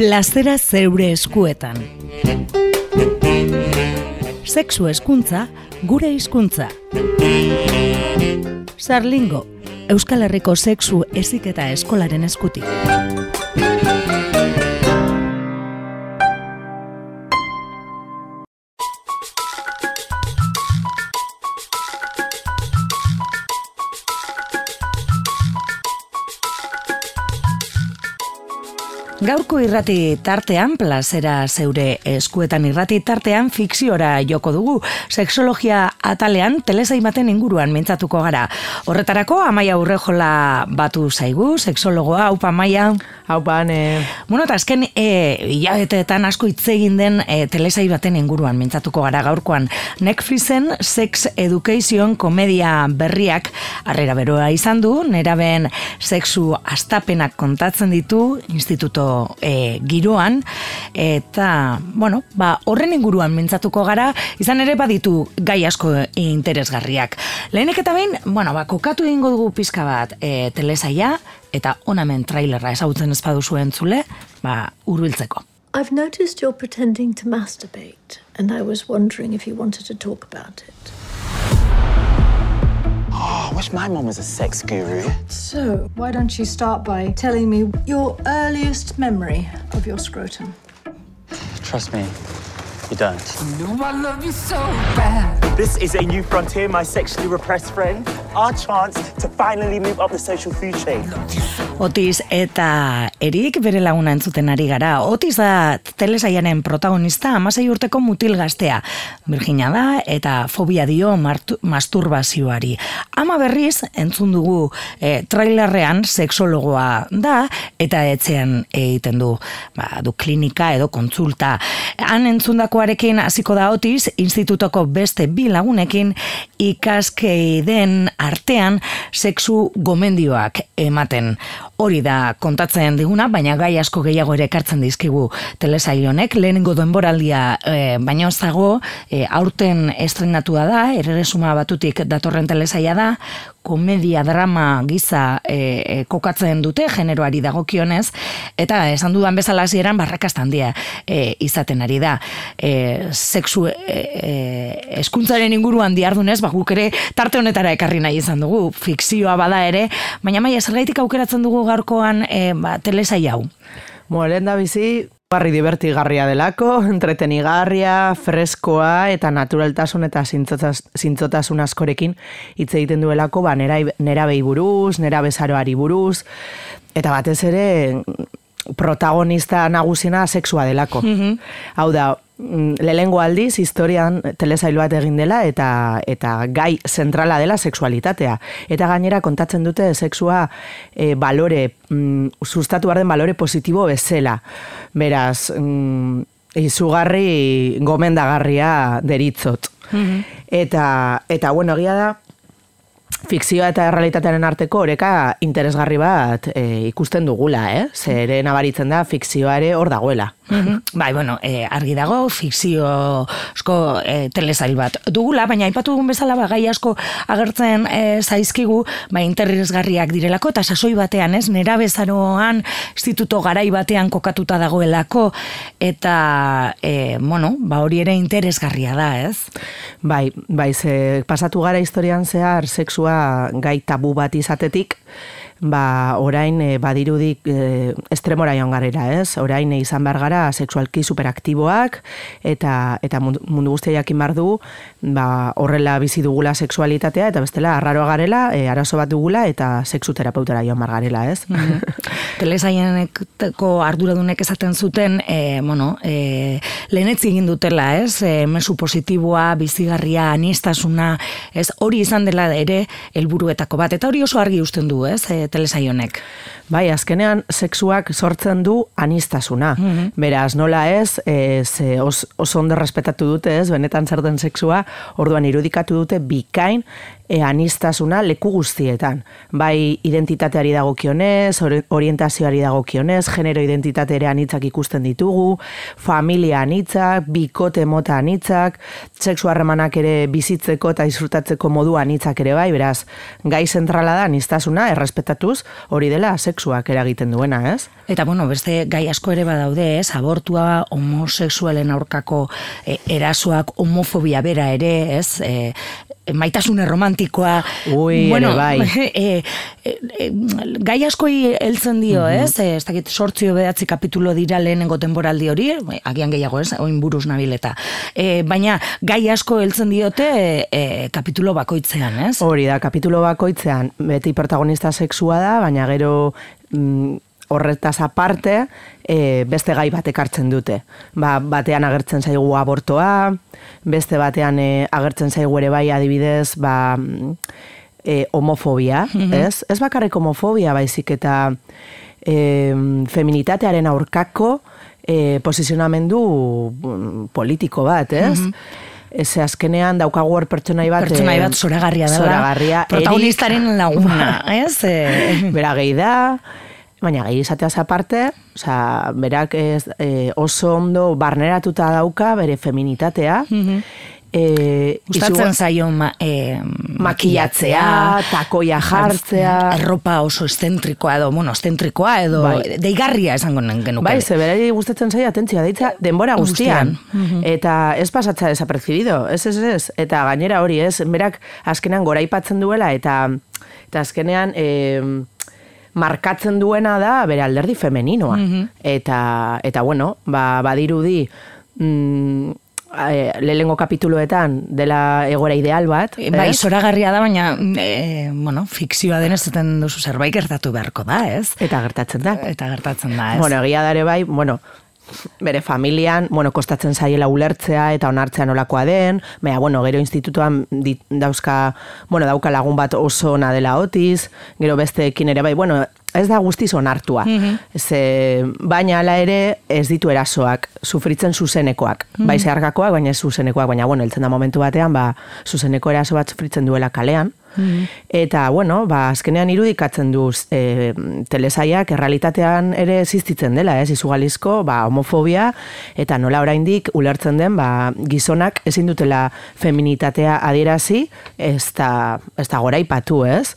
Plazera zeure eskuetan. Sexu eskuntza, gure hizkuntza. Sarlingo, Euskal Herriko sexu eziketa eskolaren eskutik. Gaurko irrati tartean, plazera zeure eskuetan irrati tartean, fikziora joko dugu. Sexologia atalean, telezaimaten inguruan mintzatuko gara. Horretarako, amaia urrejola batu zaigu, sexologoa, haupa amaia. Haupa, ne. Bueno, eta azken, e, hilabeteetan asko itzegin den e, telezai baten inguruan mintzatuko gara gaurkoan. Netflixen Sex Education komedia berriak harrera beroa izan du, neraben sexu astapenak kontatzen ditu, instituto e, giroan eta bueno, ba, horren inguruan mintzatuko gara, izan ere baditu gai asko interesgarriak. Lehenek eta behin, bueno, ba, kokatu egingo dugu pizka bat e, telesaia eta onamen trailerra ezagutzen espadu zuen zule, ba, urbiltzeko. I've noticed you're pretending to masturbate, and I was wondering if you wanted to talk about it. Oh, I wish my mom was a sex guru. So, why don't you start by telling me your earliest memory of your scrotum? Trust me, you don't. You know I love you so bad. This is a new frontier, my sexually repressed friend. Our chance to finally move up the social food chain. Otiz eta Erik bere laguna entzuten ari gara. Otiz da telesaianen protagonista amasei urteko mutil gaztea. Virginia da eta fobia dio martu, masturbazioari. Ama berriz entzun dugu e, trailerrean sexologoa da eta etzean egiten du, ba, du klinika edo kontsulta. Han entzundakoarekin hasiko da Otiz institutoko beste bi lagunekin ikaskei den artean sexu gomendioak ematen. Hori da kontatzen diguna, baina gai asko gehiago ere ekartzen dizkigu telesail honek. Lehenengo denboraldia e, baina ez dago, e, aurten estrenatua da, erresuma batutik datorren telesaia da, komedia drama giza e, e, kokatzen dute generoari dagokionez. Eta esan dudan bezala hasieran barrakastan handia e, izaten ari da. E, sexu e, e, eskuntzaren inguruan diardunez ba guk ere tarte honetara ekarri nahi izan dugu. Fikzioa bada ere. Baina maia zergaitik aukeratzen dugu gaurkoan e, ba, telesai hau Mo, da bizi, Barri divertigarria delako, entretenigarria, freskoa eta naturaltasun eta zintzotasun askorekin hitz egiten duelako, ba, nera, nera behi buruz, nera bezaroari buruz, eta batez ere protagonista nagusina sexua delako. Mm Hau da, lehengo aldiz historian telesailu bat egin dela eta eta gai zentrala dela sexualitatea. Eta gainera kontatzen dute sexua e, balore, mm, sustatu behar den balore positibo bezala. Beraz, mm, izugarri gomendagarria deritzot. Mm Eta, eta bueno, egia da, fikzioa eta errealitatearen arteko oreka interesgarri bat e, ikusten dugula, eh? Zere nabaritzen da fikzioa ere hor dagoela. Mhm. bai, bueno, e, argi dago, fikzio esko e, telesail bat dugula, baina aipatu dugun bezala ba, gai asko agertzen e, zaizkigu, ba, interesgarriak direlako, eta sasoi batean, ez, nera bezaroan, instituto garai batean kokatuta dagoelako, eta, e, bueno, ba, hori ere interesgarria da, ez? Bai, bai, ze, pasatu gara historian zehar, sexua gai tabu bat izatetik, ba, orain e, badirudik e, estremora joan garera, ez? Orain e, izan behar gara seksualki superaktiboak eta eta mundu guztia jakin bar du, ba, horrela bizi dugula sexualitatea eta bestela arraroa garela, e, arazo bat dugula eta sexu terapeutara joan bar garela, ez? Mm -hmm. arduradunek esaten zuten, e, bueno, e, lehenetzi egin dutela, ez? E, mesu positiboa, bizigarria, anistasuna, ez? Hori izan dela ere helburuetako bat eta hori oso argi usten du, ez? E, telesaionek. Bai, azkenean sexuak sortzen du anistasuna. Mhm. Beraz, nola ez, ez oso ondo respetatu dute ez, benetan zer den sexua, orduan irudikatu dute bikain e, anistasuna leku guztietan. Bai identitateari dagokionez, ori- orientazioari dagokionez, genero identitate ere anitzak ikusten ditugu, familia anitzak, bikote mota anitzak, sexu harremanak ere bizitzeko eta disfrutatzeko modu anitzak ere bai, beraz, gai zentrala da anistasuna, errespetatuz, hori dela sexuak eragiten duena, ez? Eta bueno, beste gai asko ere badaude, ez? Abortua, homosexualen aurkako e, erasoak, homofobia bera ere, ez? E, maitasune romantikoa. Ui, ere bai. E, e, e, gai askoi heltzen dio, Mhm. ez? E, ez dakit sortzio bedatzi kapitulo dira lehenengo denboraldi hori, e, agian gehiago ez, oin buruz nabileta. E, baina gai asko heltzen diote e, e, kapitulo bakoitzean, ez? Hori da, kapitulo bakoitzean beti protagonista sexua da, baina gero mm, horretaz aparte e, beste gai batek hartzen dute. Ba, batean agertzen zaigu abortoa, beste batean e, agertzen zaigu ere bai adibidez, ba, mm, e, homofobia, ez? Ez bakarrik homofobia baizik eta e, feminitatearen aurkako e, posizionamendu mm, politiko bat, ez? Ez azkenean daukagu hor pertsonai bat Pertsonai bat zoragarria dela. zoragarria, protagonistaren laguna, ez? Bera gehi da, baina gehi izateaz aparte, osea, berak ez, e, oso ondo barneratuta dauka bere feminitatea, e, Gustatzen zaio ma, e, makillatzea, takoia jartzea, erropa oso estentrikoa edo, bueno, estentrikoa edo Bai. deigarria esango genuke. Bai, ze berari gustatzen zaio atentzioa deitza denbora guztian. Eta ez pasatza desapercibido, ez ez ez. Eta gainera hori ez, berak azkenean goraipatzen duela eta eta azkenean e, markatzen duena da bere alderdi femeninoa. Eta, eta bueno, ba, badirudi mm, e, lehengo kapituloetan dela egoera ideal bat. E, Bai, ez? zoragarria da, baina, e, bueno, fikzioa denez zaten duzu zerbait gertatu beharko da, ez? Eta gertatzen da. Eta gertatzen da, ez? Bueno, egia dare bai, bueno, bere familian, bueno, kostatzen zaiela ulertzea eta onartzea nolakoa den, baina, bueno, gero institutuan dit, dauzka, bueno, dauka lagun bat oso ona dela otiz, gero besteekin ere bai, bueno, ez da guztiz onartua. Ze, baina hala ere ez ditu erasoak, sufritzen zuzenekoak. Bai zeharkakoak, baina ez zuzenekoak, baina bueno, heltzen da momentu batean, ba, zuzeneko eraso bat sufritzen duela kalean. Eta, bueno, ba, azkenean irudikatzen du e, telesaiak errealitatean ere existitzen dela, ez, izugalizko, ba, homofobia, eta nola oraindik ulertzen den, ba, gizonak ezin dutela feminitatea adierazi, ez da, ez da goraipatu, ez?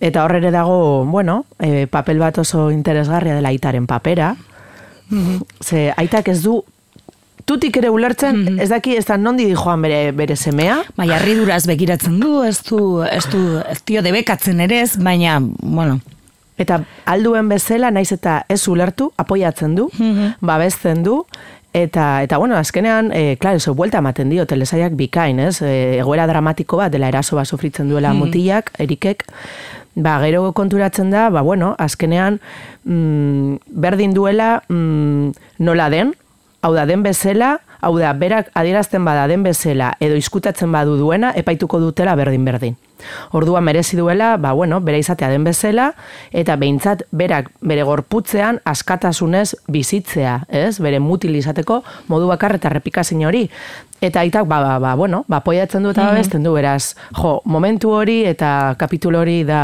Eta hor ere dago, bueno, e, papel bat oso interesgarria dela aitaren papera, ze aitak ez du tutik ere ulertzen, ez daki ez da nondi joan bere, bere semea, Bai, harriduraz begiratzen du, ez du, ez du, dio debekatzen ere ez, baina, bueno, Eta alduen bezala, naiz eta ez ulertu, apoiatzen du, babesten du, eta, eta bueno, azkenean, e, klar, eso, buelta ematen dio, telesaiak bikain, ez? E, egoera dramatiko bat, dela eraso bat sufritzen duela mutilak, erikek, ba, gero konturatzen da, ba, bueno, azkenean, mm, berdin duela mm, nola den, hau da den bezala, hau da, berak adierazten bada den bezala, edo izkutatzen badu duena, epaituko dutela berdin-berdin. Ordua merezi duela, ba, bueno, bere izatea den bezala, eta behintzat berak bere gorputzean askatasunez bizitzea, ez? Bere mutil izateko modu bakar eta repikazin hori. Eta aitak, ba, ba, ba, bueno, ba, apoiatzen du eta babesten du, beraz, jo, momentu hori eta kapitulo hori da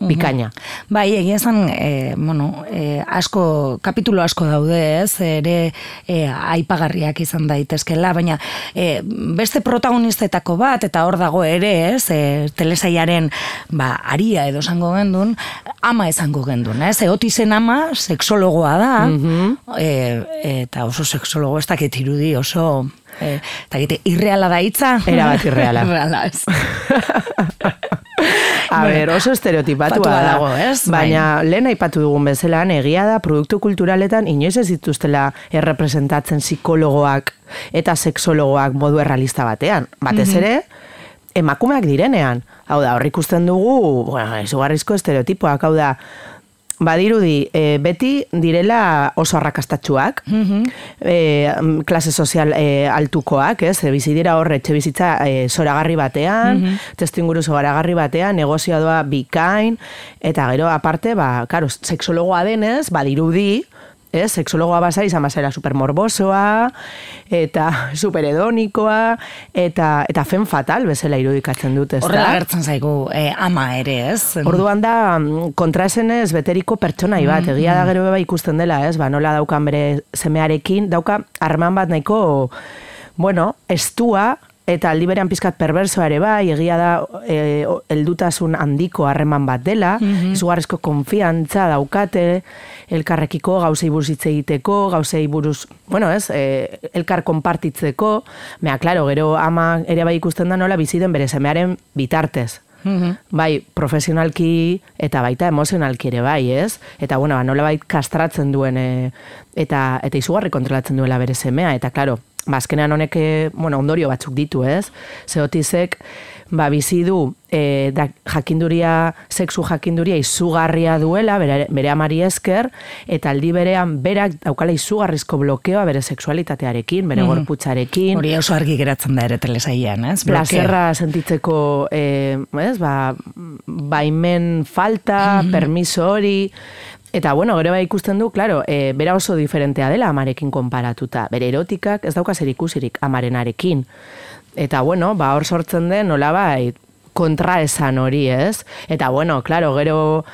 bikaina. Bai, egia esan, e, bueno, e, asko, kapitulo asko daude, ez, ere e, aipagarriak izan daitezkela, baina e, beste protagonistetako bat, eta hor dago ere, ez, e, telesaiaren, ba, aria edo esango gendun, ama esango gendun, ez, eotizen ama seksologoa da, e, eta oso seksologo ez dakit irudi, oso... E, eta gite, irreala da hitza? Erabat irreala. irreala, ez. A ber, oso estereotipatua Patua da. dago, ez? Baina lehen aipatu dugun bezala, egia da produktu kulturaletan inoiz ez dituztela errepresentatzen psikologoak eta sexologoak modu errealista batean. Batez ere, emakumeak direnean. Hau da, hor ikusten dugu, bueno, izugarrizko estereotipoak, hau da, Badirudi, e, beti direla oso arrakastatsuak, e, mm, klase sozial e, altukoak, ez? E, bizi dira hor etxe bizitza e, zoragarri batean, testu inguru zoragarri batean, negozioa doa bikain, eta gero aparte, ba, karo, seksologoa denez, badirudi, ez, seksologoa basa izan bazera supermorbosoa, eta superedonikoa, eta, eta fen fatal bezala irudikatzen dut, ez Horrela gertzen zaigu eh, ama ere, ez? Orduan da, mm, kontraesenez beteriko pertsonai bat, Mm, egia da gero beba ikusten dela, ez? Ba, nola daukan bere semearekin, dauka harreman bat nahiko, bueno, estua, eta aldi berean pizkat perversoa ere bai, egia da e, heldutasun handiko harreman bat dela, izugarrizko konfiantza daukate, elkarrekiko gauzei buruz hitz egiteko, gauzei buruz, bueno, ez, e, elkar konpartitzeko, mea, klaro, gero ama ere bai ikusten da nola bizi den bere semearen bitartez. Bai, profesionalki eta baita emozionalki ere bai, ez? Eta bueno, ba, nola bait kastratzen duen e, eta eta izugarri kontrolatzen duela bere semea eta claro, ba azkenean honek e, bueno, ondorio batzuk ditu, ez? Zeotizek ba bizi du e, da, jakinduria, sexu jakinduria izugarria duela bere, bere amari esker eta aldi berean berak daukala izugarrizko blokeoa bere sexualitatearekin, bere gorputzarekin Hori oso argi geratzen da ere telesaian, ez? Plazerra sentitzeko eh, ez, ba, baimen falta, permiso hori, eta bueno, gero bai ikusten du, claro, eh, bera oso diferentea dela amarekin konparatuta. Bere erotikak ez dauka zer ikusirik amarenarekin. Eta bueno, ba hor sortzen den nolabait kontraesan hori, ez? Eta bueno, claro, gero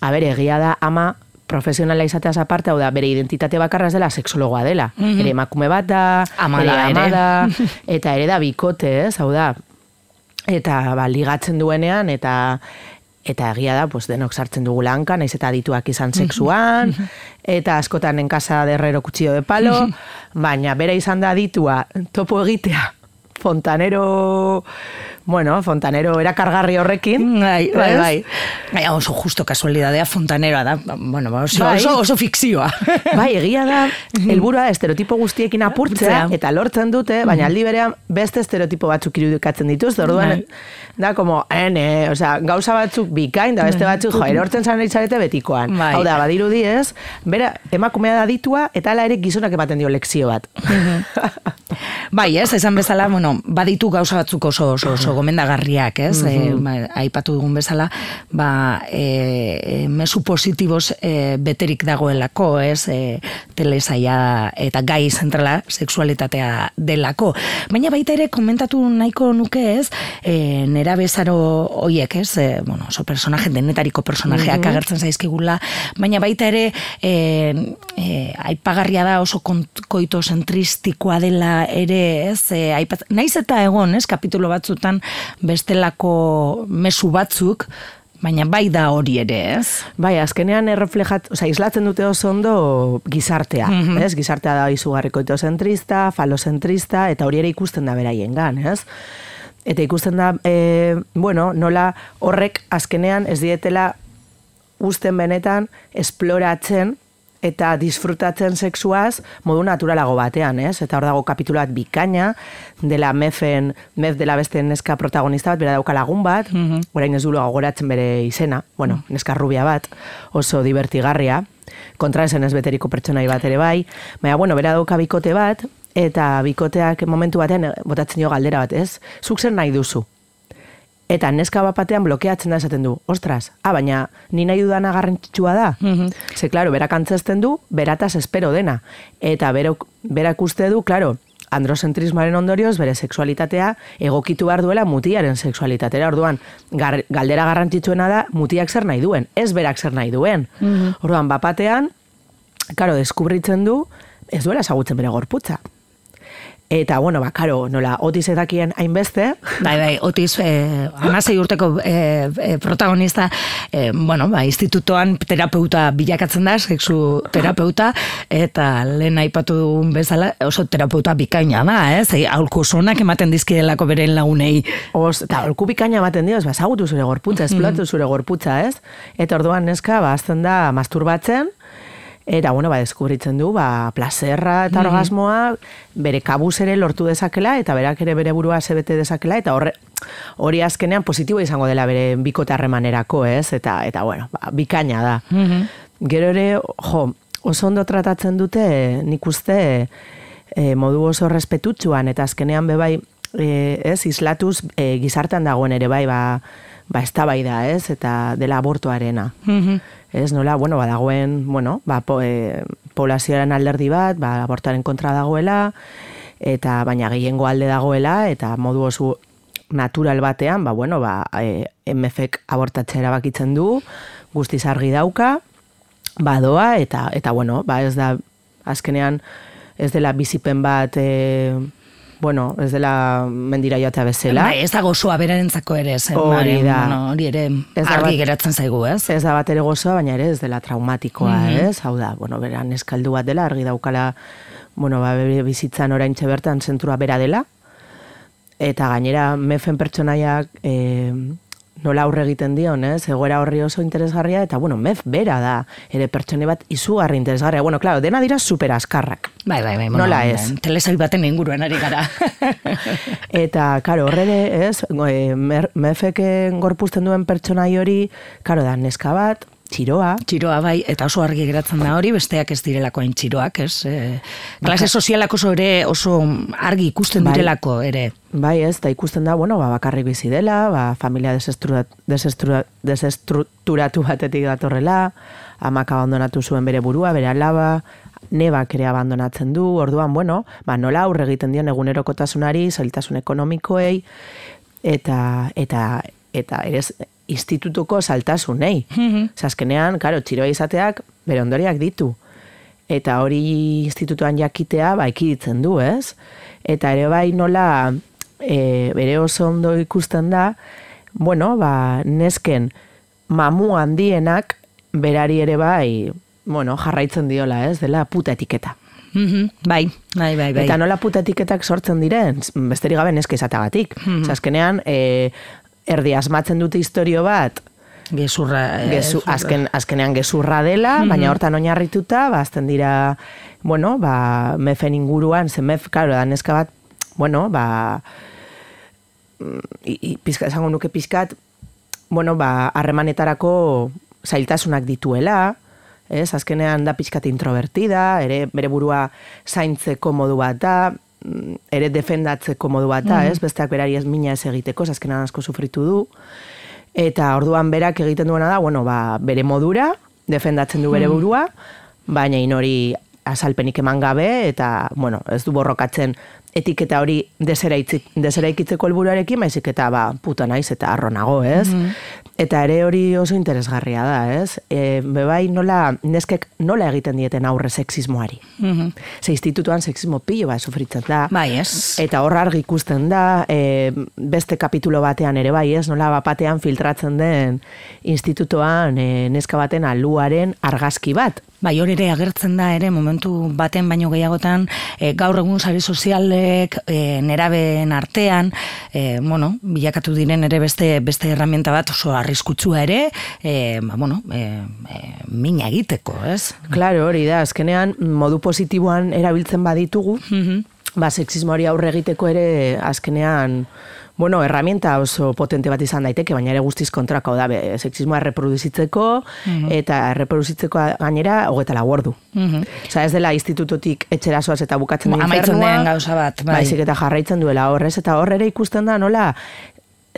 a ber, egia da ama profesionala izateaz aparte, hau da, bere identitate bakarra ez dela seksologoa dela. Ere emakume bat da, ere. ama da, eta ere da bikote, ez? Hau da, eta ba, ligatzen duenean, eta eta egia da, pues, denok sartzen dugu lanka, naiz eta adituak izan sexuan, eta askotan enkasa derrero kutxio de palo, baina bera izan da aditua topo egitea, fontanero, bueno, fontanero erakargarri horrekin. Bai, bai, ez? bai. Bai, oso justo kasualidadea fontaneroa da. Bueno, ba, oso, Bai. oso, oso fikzioa. Bai, egia da, helburua estereotipo guztiekin apurtzea, Apurtzea. eta lortzen dute, baina aldi berean beste estereotipo batzuk irudikatzen dituzte, orduan, Bai. da, como, ene, osea, gauza batzuk bikain, da beste batzuk, jo, erortzen zan zarete betikoan. Bai. Hau da, badirudi ez, bera, emakumea da ditua, eta ala ere gizonak ematen dio lekzio bat. Bai, ez, esan bezala, bueno, baditu gauza batzuk oso oso, oso gomendagarriak, ez? e, ba, aipatu dugun bezala, ba, e, e, mesu positiboz e, beterik dagoelako, ez? E, telesaia eta gai zentrala sexualitatea delako. Baina baita ere komentatu nahiko nuke, ez? E, nera bezaro hoiek, ez? E, bueno, oso personaje, denetariko personajeak agertzen zaizkigula, baina baita ere e, e, aipagarria da oso kont- koitozentristikoa dela ere, ez? E, aipat, naiz eta egon, ez? Kapitulo batzutan bestelako mesu batzuk, baina bai da hori ere, ez? Bai, azkenean erreflejat, oza, islatzen dute oso ondo gizartea, ez? Gizartea da izugarriko itozentrista, falozentrista, eta hori ere ikusten da beraien gan, ez? Eta ikusten da, e, bueno, nola horrek azkenean ez dietela usten benetan esploratzen eta disfrutatzen sexuaz modu naturalago batean, ez? Eta hor dago kapitulo bat bikaina, dela mefen, mef dela beste neska protagonista bat, bera dauka lagun bat, orain ez dulo gogoratzen bere izena, bueno, neska rubia bat, oso divertigarria, kontra esen ez beteriko pertsonai bat ere bai, baina, bueno, bera dauka bikote bat, eta bikoteak momentu batean botatzen dio galdera bat, ez? Zuk zer nahi duzu? Eta neska bat batean blokeatzen da esaten du, ostras, ah, baina ni nahi dudana garrantzitsua da. Ze, klaro, berak antzezten du, berataz espero dena. Eta berok, berak uste du, klaro, androzentrismoaren ondorioz, bere sexualitatea egokitu behar duela mutiaren sexualitatera. Orduan, gar, galdera garrantzitsuena da, mutiak zer nahi duen, ez berak zer nahi duen. Orduan, bapatean, klaro, deskubritzen du, ez duela ezagutzen bere gorputza. Eta, bueno, ba, karo, nola, otiz edakien hainbeste, Bai, bai, otiz, eh, amasei urteko eh, eh, protagonista, eh, bueno, ba, institutoan terapeuta bilakatzen da, sexu terapeuta, eta lehen aipatu dugun bezala, oso terapeuta bikaina da, ez? Eh? Sonak ematen dizkidelako beren lagunei. Os, eta olku bikaina ematen dioz, ba, ezagutu zure gorputza, esplatu zure gorputza, ez? Eta orduan neska, ba, azten da masturbatzen, eta, bueno, ba, deskubritzen du, ba, plazerra eta orgasmoa, bere kabuz ere lortu dezakela, eta berak ere bere burua sebete dezakela, eta horre, hori azkenean positibo izango dela bere bikote harremanerako, ez? Eta, eta bueno, ba, bikaina da. Gero ere, jo, oso ondo tratatzen dute, nik uste, e, modu oso respetutsuan, eta azkenean bebai, e, ez, islatuz e, gizartean dagoen ere bai, ba, ba eztabaida, ez, eta dela abortoarena. Ez, nola, bueno, badagoen, bueno, ba, po, e, poblazioaren alderdi bat, ba, abortaren kontra dagoela, eta baina gehiengo alde dagoela, eta modu oso natural batean, ba, bueno, ba, e, MFek abortatzea erabakitzen du, guztiz argi dauka, badoa, eta, eta bueno, ba, ez da, azkenean, ez dela bizipen bat, e, bueno, ez dela mendira joatea bezala. Bai, ez da gozoa berarentzako ere, ez. Hori da. Bueno, hori ere Ez argi bat- geratzen zaigu, ez? Ez da bat ere gozoa, baina ere ez dela traumatikoa, Mhm. ez? Hau da, bueno, beran eskaldu bat dela, argi daukala, bueno, ba, bizitzan oraintxe bertan zentrua bera dela, eta gainera mefen pertsonaiak e, nola aurre egiten dion, ez? Egoera horri oso interesgarria, eta bueno, mef bera da, ere pertsone bat izugarri interesgarria. Bueno, claro, dena dira super askarrak. Bai, bai, bai. Nola ez? Telesail baten inguruan ari gara. Eta, karo, horre, ez, e, mer- mefeken gorpuzten duen pertsonai hori, karo, da, neska bat, txiroa, Txiroa bai, eta oso argi geratzen da hori, besteak ez direlako hain txiroak, ez? E, klase sozialak oso ere oso argi ikusten Bai. direlako ere. Bai, ez, da ikusten da, bueno, ba, bakarrik bizi dela, ba, familia desestrukturatu batetik datorrela, amak abandonatu zuen bere burua, bere alaba, nebak ere abandonatzen du, orduan, bueno, ba, nola aurre egiten dion egunerokotasunari, zailtasun ekonomikoei, eta, eta, eta ere ez, institutuko saltasunei. Mhm. Zaskenean, karo, txiroa izateak bere ondoriak ditu. Eta hori institutuan jakitea, ba, ekiditzen du, ez? Eta ere bai nola, e, bere oso ondo ikusten da, bueno, ba, nesken mamu handienak berari ere bai, bueno, jarraitzen diola, ez? Dela puta etiketa. Mhm, Bai, bai, bai, bai. Eta nola puta etiketak sortzen diren, besterik gabe neske izatagatik. Mhm. Mm Azkenean, e, erdi asmatzen dute historio bat, Gezurra. eh, Gezu, azken, azkenean gezurra dela, baina hortan oinarrituta, ba, azten dira, bueno, ba, mefen inguruan, ze mef, karo, da neska bat, bueno, ba, mm, i, i, pizka, esango nuke pizkat, bueno, ba, harremanetarako zailtasunak dituela, ez, azkenean da pizkat introvertida, ere bere burua zaintzeko modu bat da, mm, ere defendatzeko modu bat da, ez, besteak berari ez mina ez egiteko, ez azkenean asko sufritu du, Eta orduan berak egiten duena da, bueno, ba, bere modura, defendatzen du bere burua, baina inori azalpenik eman gabe, eta, bueno, ez du borrokatzen etiketa hori deseraikitzeko helburuarekin, baizik eta, ba, puta naiz eta arronago, ez? Eta ere hori oso interesgarria da, ez? E, bebai nola, neskek nola egiten dieten aurre sexismoari. Mhm. Ze institutuan sexismo pilo bat sufritzen da. Bai, ez. Eta hor argi ikusten da, e, beste kapitulo batean ere bai, ez, nola bapatean filtratzen den institutoan e, neska baten aluaren argazki bat. Bai, hori ere agertzen da ere momentu baten baino gehiagotan e, gaur egun sare sozialek e, nerabeen artean, e, bueno, bilakatu diren ere beste beste herramienta bat oso arriskutsua ere, e, ba, bueno, e, e, mina egiteko, ez? Claro, hori da, azkenean modu positiboan erabiltzen baditugu, ba, sexismoari aurre egiteko ere azkenean Bueno, herramienta oso potente bat izan daiteke, baina ere guztiz kontrako da, be, sexismoa reproduzitzeko, eta reproduzitzeko gainera hogeta lau ordu. Mhm. Osa, ez dela institututik etxerasoaz eta bukatzen den Amaitzen den gauza bat, bai. Baizik eta jarraitzen duela horrez, eta horre ere ikusten da nola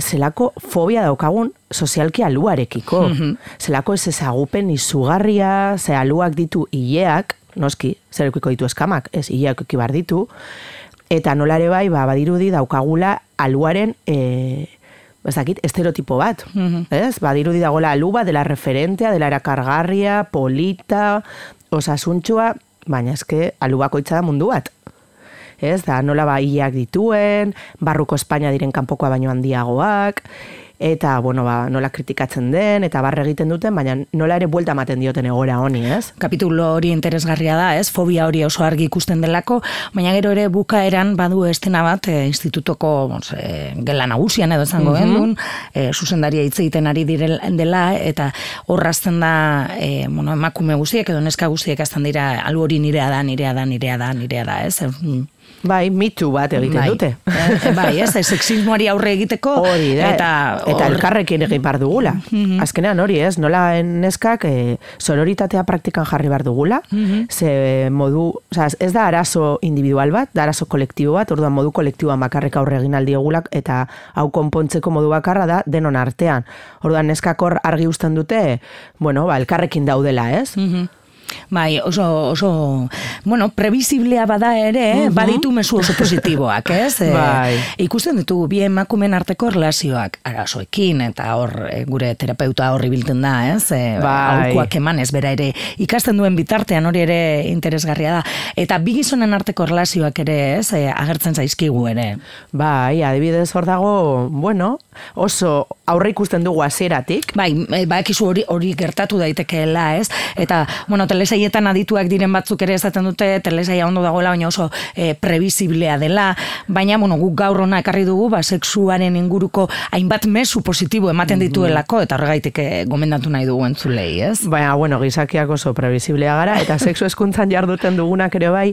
zelako fobia daukagun sozialki aluarekiko. Zelako ez ezagupen izugarria, ze aluak ditu hileak, noski, zer ditu eskamak, ez hileak euki bar ditu, eta nola ere bai, ba, badirudi daukagula aluaren e, ez dakit, estereotipo bat. Ez? Badirudi dagoela alu bat, dela referentea, dela erakargarria, polita, osasuntxua, baina eske alu bakoitza da mundu bat. Ez, da nola baiak dituen, barruko Espainia diren kanpokoa baino handiagoak, eta, bueno, ba, nola kritikatzen den, eta barre egiten duten, baina nola ere buelta ematen dioten egora honi, ez? Kapitulo hori interesgarria da, ez? Fobia hori oso argi ikusten delako, baina gero ere bukaeran badu estena bat e, institutoko bons, e, gela nagusian edo zango mm -hmm. e, zuzendaria hitz egiten ari direl, dela, eta horrazten da e, bueno, emakume guztiek edo neska guztiek azten dira alu hori nirea da, nirea da, nirea da, nirea da, ez? Mm. Bai, mitu bat egiten bai. dute. E, bai, ez, e, sexismoari aurre egiteko. Hori da, Eta, eta elkarrekin egin bar dugula. Azkenean hori ez, nola neskak e, sororitatea praktikan jarri bar dugula, ze modu, osea, ez da arazo individual bat, da arazo kolektibo bat, orduan modu kolektiboan bakarrik aurre egin aldiogulak, eta hau konpontzeko modu bakarra da denon artean. Orduan neskak hor argi uzten dute, bueno, ba, elkarrekin daudela, ez? Bai, oso, oso, bueno, previsiblea bada ere, baditu mezu oso positiboak, ez? E, Bai. Ikusten ditugu, bi emakumen arteko relazioak, arazoekin, eta hor, e, gure terapeuta horri biltzen da, ez? E, Bai. eman, ez bera ere, ikasten duen bitartean hori ere interesgarria da. Eta bi gizonen arteko relazioak ere, ez? E, agertzen zaizkigu ere. Bai, adibidez hor dago, bueno, oso aurre ikusten dugu hasieratik. Bai, e, badakizu hori hori gertatu daitekeela, ez? Eta, bueno, telesaietan adituak diren batzuk ere esaten dute telesaia ondo dagoela, baina oso e, previsiblea dela, baina, bueno, guk gaur hona ekarri dugu, ba, sexuaren inguruko hainbat mezu positibo ematen dituelako, eta horregaitik e, gomendatu nahi dugu entzulei, ez? Baina, bueno, gizakiak oso previsiblea gara, eta sexu eskuntzan jarduten dugunak ere bai,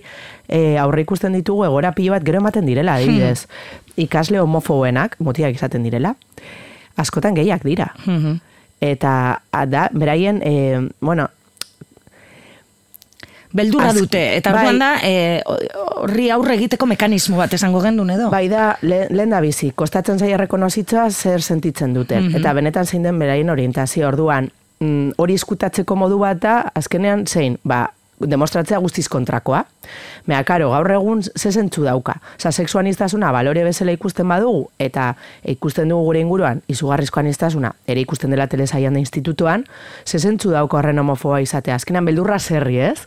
e, aurre ikusten ditugu egora pilo bat gero ematen direla, adibidez. Ikasle homofobenak, mutiak izaten direla, askotan gehiak dira. Mhm. Eta da, beraien, e, bueno, Beldurra Az- dute, eta bai. orduan da, e, horri aurre egiteko mekanismo bat esango gendun edo? bai da, le, lehen da bizi, kostatzen zaia rekonozitza zer sentitzen duten. Eta benetan zein den beraien orientazio orduan, mm, hori iskutatzeko modu bat da, azkenean zein, ba, demostratzea guztiz kontrakoa. Mea, karo, gaur egun ze zentzu dauka. Osa, sexu anistasuna balore bezala ikusten badugu, eta ikusten dugu gure inguruan, izugarrizko anistasuna, ere ikusten dela telesaian da institutuan, ze zentzu dauka horren homofoba izatea. Azkenean, beldurra zerri, ez?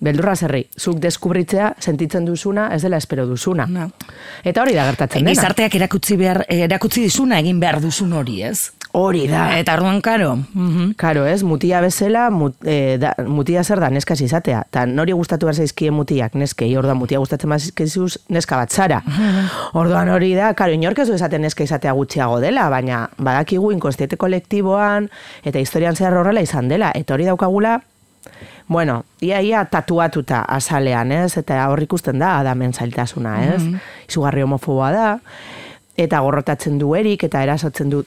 Beldurra zerri. Zuk deskubritzea, sentitzen duzuna, ez dela espero duzuna. Na. Eta hori da gertatzen dena. Gizarteak erakutsi, behar, erakutsi dizuna egin behar duzun hori, ez? Hori da. Eta orduan, karo, mhm. Karo, ez, mutia bezala, mut, e, da, mutia zer da, neskaz izatea. Ta nori gustatu behar zaizkien mutiak, neskei, orduan mutia gustatzen bazizkizuz neska bat zara. Orduan hori da, karo, inork ez du esaten neska izatea gutxiago dela, baina badakigu inkostiete kolektiboan, eta historian zehar horrela izan dela, eta hori daukagula, Bueno, ia ia tatuatuta azalean, ez? Eta hor ikusten da adamen zailtasuna, ez? Izugarri homofoboa da, eta gorrotatzen du erik, eta erasotzen du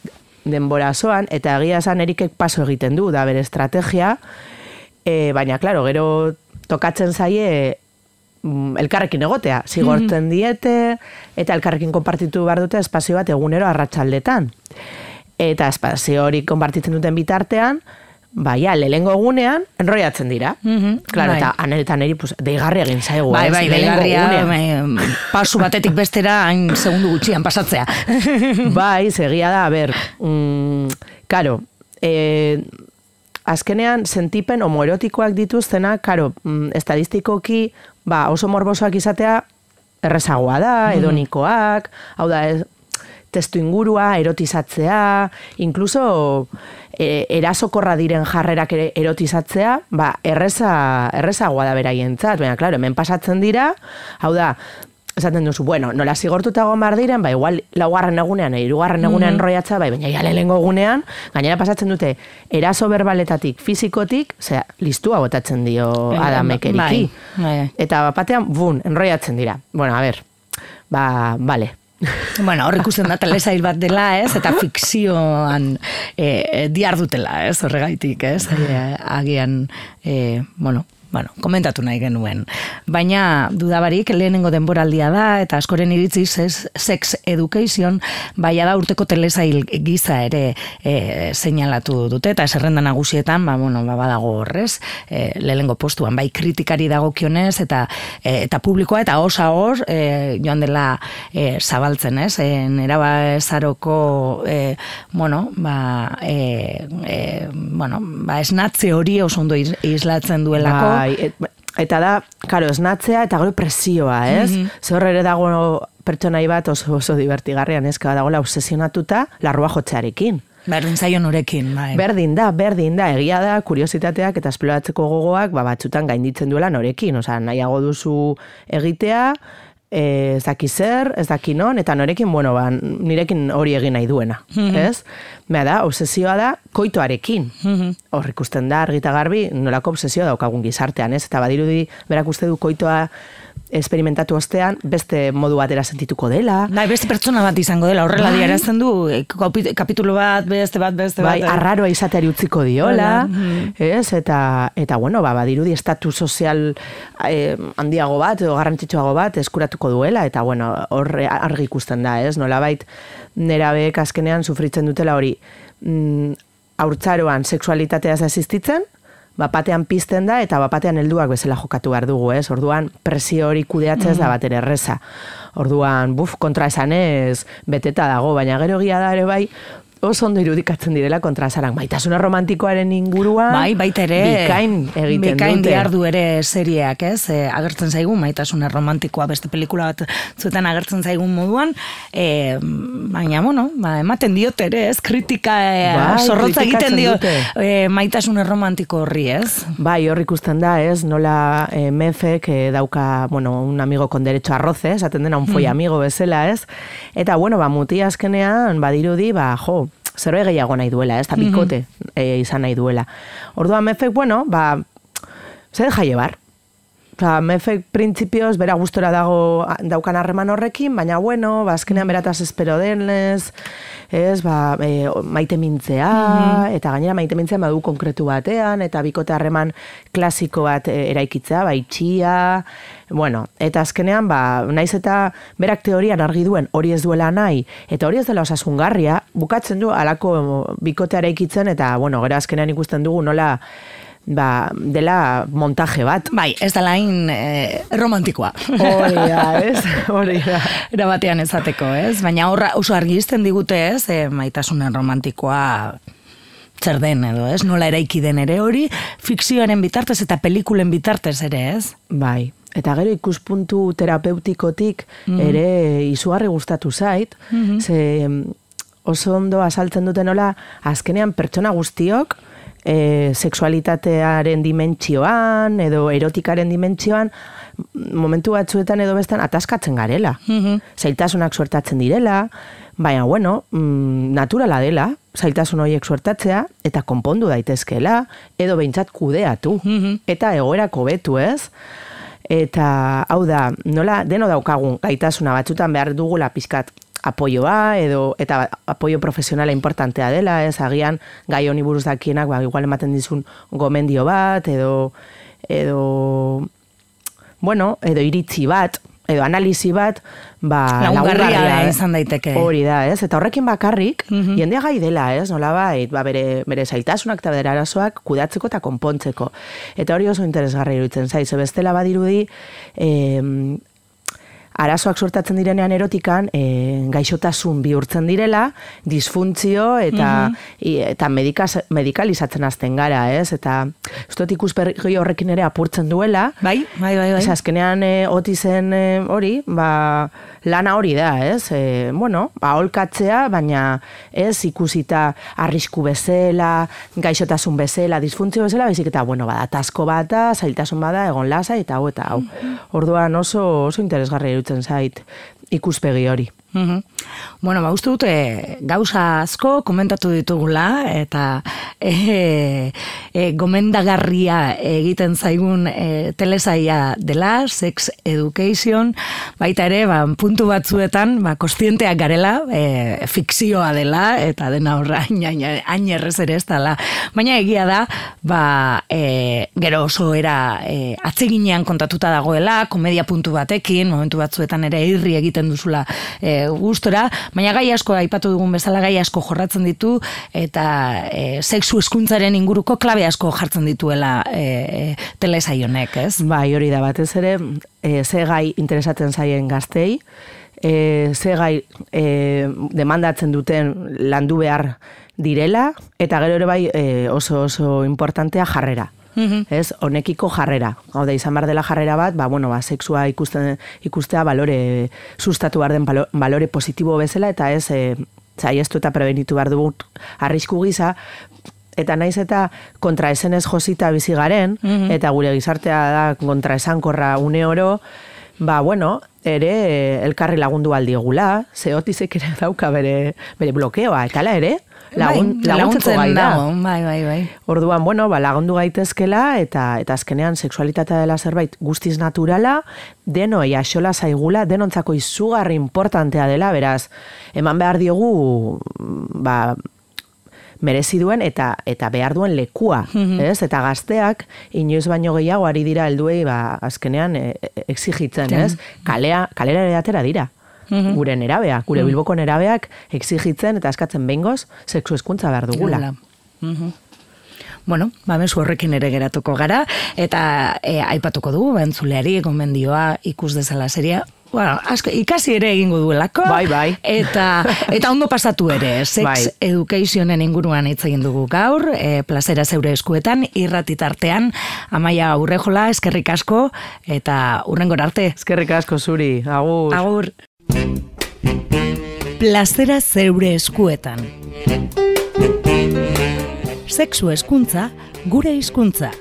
denbora zoan, eta egia esan erikek paso egiten du, da bere estrategia, e, baina, klaro, gero tokatzen zaie mm, elkarrekin egotea, zigortzen diete, eta elkarrekin konpartitu behar dute espazio bat egunero arratsaldetan. Eta espazio hori konpartitzen duten bitartean, Baia, lehengo egunean, enroiatzen dira. Mhm, Claro, bai. eta aneretan eri, pues, deigarri egin zaigu, Bai, bai, deigarria, bai, pasu batetik bestera hain segundu gutxian pasatzea. bai, segia da, a ber, mm, karo, e, azkenean sentipen homoerotikoak dituztenak, karo, mm, estadistikoki, ba, oso morbosoak izatea errezagoa da, edonikoak, hau da, testu ingurua, erotizatzea, inkluso e, erasokorra diren jarrerak ere erotizatzea, ba, erreza, errezagoa da beraientzat, baina, klaro, hemen pasatzen dira, hau da, esaten duzu, bueno, nola zigortuta behar diren, ba, igual laugarren egunean, hirugarren egunean roiatza, bai, baina ja lehengo egunean, gainera pasatzen dute, eraso berbaletatik, fizikotik, zera, listua botatzen dio Adamek eriki. Bai, bai. Eta bapatean, bun, enroiatzen dira. Bueno, a ber, ba, bale. Bueno, hor ikusten da telesail bat dela, ez? Eta fikzioan e, e, diardutela, ez? Horregaitik, ez? E, agian, e, bueno, bueno, komentatu nahi genuen. Baina dudabarik lehenengo denboraldia da eta askoren iritzi sex, sex education baia da urteko telesail giza ere e, seinalatu dute eta zerrenda nagusietan ba, bueno, ba, badago horrez e, lehenengo postuan bai kritikari dagokionez eta e, eta publikoa eta osa hor e, joan dela e, zabaltzen ez? E, neraba ezaroko e, bueno ba, e, e, bueno, ba, esnatze hori oso ondo is- islatzen duelako Bai, et, eta da, karo, esnatzea eta gero presioa, ez? Mm -hmm. ere dago pertsonai bat oso, oso divertigarria neska dagoela obsesionatuta larrua jotzearekin. Berdin zaio norekin, bai. Berdin da, berdin da, egia da, kuriositateak eta esploratzeko gogoak ba, batzutan gainditzen duela norekin, osea, nahiago duzu egitea, e, ez daki zer, ez daki non, eta norekin, bueno, ba, nirekin hori egin nahi duena, ez? Mea da, obsesioa da, koitoarekin. Hor ikusten da, argita garbi, nolako obsesioa daukagun gizartean, ez? Eta badirudi, berak uste du koitoa esperimentatu ostean, beste modu batera sentituko dela, Bai, beste pertsona bat izango dela, horrela Bai. diarazten du, eh, kapi- kapitulu bat, beste bat, beste bai, bat. eh. arraroa izateari utziko diola, Hola, mhm. ez? Eta, eta bueno, ba, badirudi estatu sozial eh, handiago bat, edo garrantzitsuago bat, eskuratuko duela, eta bueno, horre argi ikusten da, ez? Nolabait, nerabeek azkenean sufritzen dutela hori, mm, haurtzaroan sexualitateaz asistitzen, bapatean pizten da eta bapatean helduak bezala jokatu behar dugu, ez? Orduan presio hori kudeatzez da bat ere erreza. Orduan, buf, kontra esanez beteta dago, baina gero egia da ere bai, oso ondo irudikatzen direla kontrasarak. Maitasuna romantikoaren inguruan Bai, baita ere. bikain egiten bikain dute. diardu ere serieak, ez? E, agertzen zaigu maitasuna romantikoa beste pelikula bat zuetan agertzen zaigun moduan, e, baina bueno, ba, ematen diote ere, ez? Kritika e, Bai, zorrotza egiten dio e, maitasuna romantiko horri, ez? Bai, hor ikusten da, ez, nola e, mefek e, dauka, bueno, un amigo con derecho a roce, esaten dena un foi amigo bezala, ez? Eta, bueno, ba, muti azkenean, badirudi, ba, jo, zerbait gehiago nahi duela, ez, eta bikote e, izan nahi duela. Orduan mefek, bueno, ba, se deja llevar. Osa, mefek printzipioz bera gustora dago daukan harreman horrekin, baina bueno, ba, azkenean berataz espero denez, ez, ba, e, maite mintzea, eta gainera maite mintzea badu konkretu batean, eta bikote harreman klasiko bat e, eraikitzea, ba, itxia, bueno, eta azkenean, ba, naiz eta berak teorian argi duen hori ez duela nahi, eta hori ez dela osasungarria, bukatzen du alako bikote eraikitzen, eta, bueno, gero azkenean ikusten dugu nola, ba, dela montaje bat. Bai, ez da lain e, romantikoa. Hori da, ez? Hori da. Era batean ezateko, ez? Baina horra oso argi izten digute, ez? E, maitasunen romantikoa zer den edo, ez? Nola eraiki den ere hori, fikzioaren bitartez eta pelikulen bitartez ere, ez? Bai. Eta gero ikuspuntu terapeutikotik ere izugarri gustatu zait, ze mm, oso ondo azaltzen duten nola, azkenean pertsona guztiok, e, sexualitatearen dimentsioan, edo erotikaren dimentsioan, momentu batzuetan edo bestan ataskatzen garela. Zailtasunak suertatzen direla, baina bueno, mm, naturala dela, zailtasun horiek suertatzea, eta konpondu daitezkeela, edo behintzat kudeatu, eta egoerak hobetu ez, Eta, hau da, nola, deno daukagun gaitasuna batzutan behar dugula pizkat apoioa edo eta apoio profesionala importantea dela, ez agian gai honi buruz dakienak, ba, igual ematen dizun gomendio bat edo edo bueno, edo iritzi bat, edo analisi bat, ba, Lagungarria eh? izan daiteke. Hori da, ez? Eta horrekin bakarrik, jendea gai dela, ez? Nola ba, bere, bere zailtasunak eta bere arazoak kudatzeko eta konpontzeko. Eta hori oso interesgarri iruditzen zaiz, bestela badirudi, em, arazoak sortatzen direnean erotikan, e, gaixotasun bihurtzen direla, disfuntzio eta i, eta medikaz, medikalizatzen hasten gara, ez? Eta ez dut ikusperri horrekin ere apurtzen duela, Bai, bai, bai, bai. Ez azkenean e, otizen e, hori, ba, lana hori da, ez? E, bueno, ba, holkatzea, baina ez ikusita arrisku bezala, gaixotasun bezala, disfuntzio bezala, baizik eta, bueno, bada, tasko bata, zailtasun bada, egon lasa, eta hau, eta hau. Orduan oso, oso interesgarri irutzen zait ikuspegi hori. Mhm. Bueno, ba, uste dute gauza asko komentatu ditugula eta e, e, gomendagarria egiten zaigun e, telesaia dela, Sex Education, baita ere, ba, puntu batzuetan, ba, kostienteak garela, e, fikzioa dela, eta dena horra hain errez ere ez dela. Baina egia da, ba, e, gero oso era e, atzeginean kontatuta dagoela, komedia puntu batekin, momentu batzuetan ere irri egiten duzula e, gustora, baina gai asko aipatu dugun bezala gai asko jorratzen ditu eta e, sexu eskuntzaren inguruko klabe asko jartzen dituela e, e, telesail honek, ez? Bai, hori da batez ere, e, ze gai interesatzen zaien gaztei, e, ze gai e, demandatzen duten landu behar direla, eta gero ere bai e, oso oso importantea jarrera. Ez, honekiko jarrera. Hau da, izan behar dela jarrera bat, ba, bueno, ba, sexua ikusten, ikustea balore, sustatu behar den balo- balore positibo bezala, eta ez, e, zaiestu eta prebenitu behar dugu arrisku gisa, eta naiz eta kontraesenez josita bizi garen, eta gure gizartea da kontraesankorra une oro, ba, bueno, ere eh, elkarri lagundu aldiegula, zeotizek ere dauka bere, bere blokeoa, eta ere, lagun, bai, laguntzeko gai da. dago, bai, bai, bai. Orduan, bueno, ba, lagundu gaitezkela eta eta azkenean sexualitatea dela zerbait guztiz naturala, denoi axola zaigula, denontzako izugarri importantea dela, beraz, eman behar diogu ba, merezi duen eta eta behar duen lekua, ez? Eta gazteak inoiz baino gehiago ari dira helduei ba azkenean e, e, exigitzen, ez? Kalea kalera ere atera dira. Gure nerabeak, gure bilboko nerabeak exigitzen eta eskatzen behingoz sexu eskuntza behar dugula. Dugula. Mhm. bueno, ba, mezu horrekin ere geratuko gara, eta e, aipatuko dugu, bentzuleari, gomendioa, ikus dezala seria, Bueno, asko, ikasi ere egingo duelako. Bai, bai. Eta, eta ondo pasatu ere, sex Bai. educationen inguruan hitz egin dugu gaur, e, plazera zeure eskuetan, irratitartean, amaia aurrejola, eskerrik asko, eta urrengor arte. Eskerrik asko zuri, agur. Agur. Plazera zeure eskuetan. Sexu eskuntza, gure hizkuntza.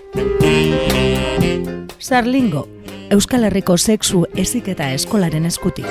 Sarlingo, Euskal Herriko sexu eziketa eskolaren eskutik.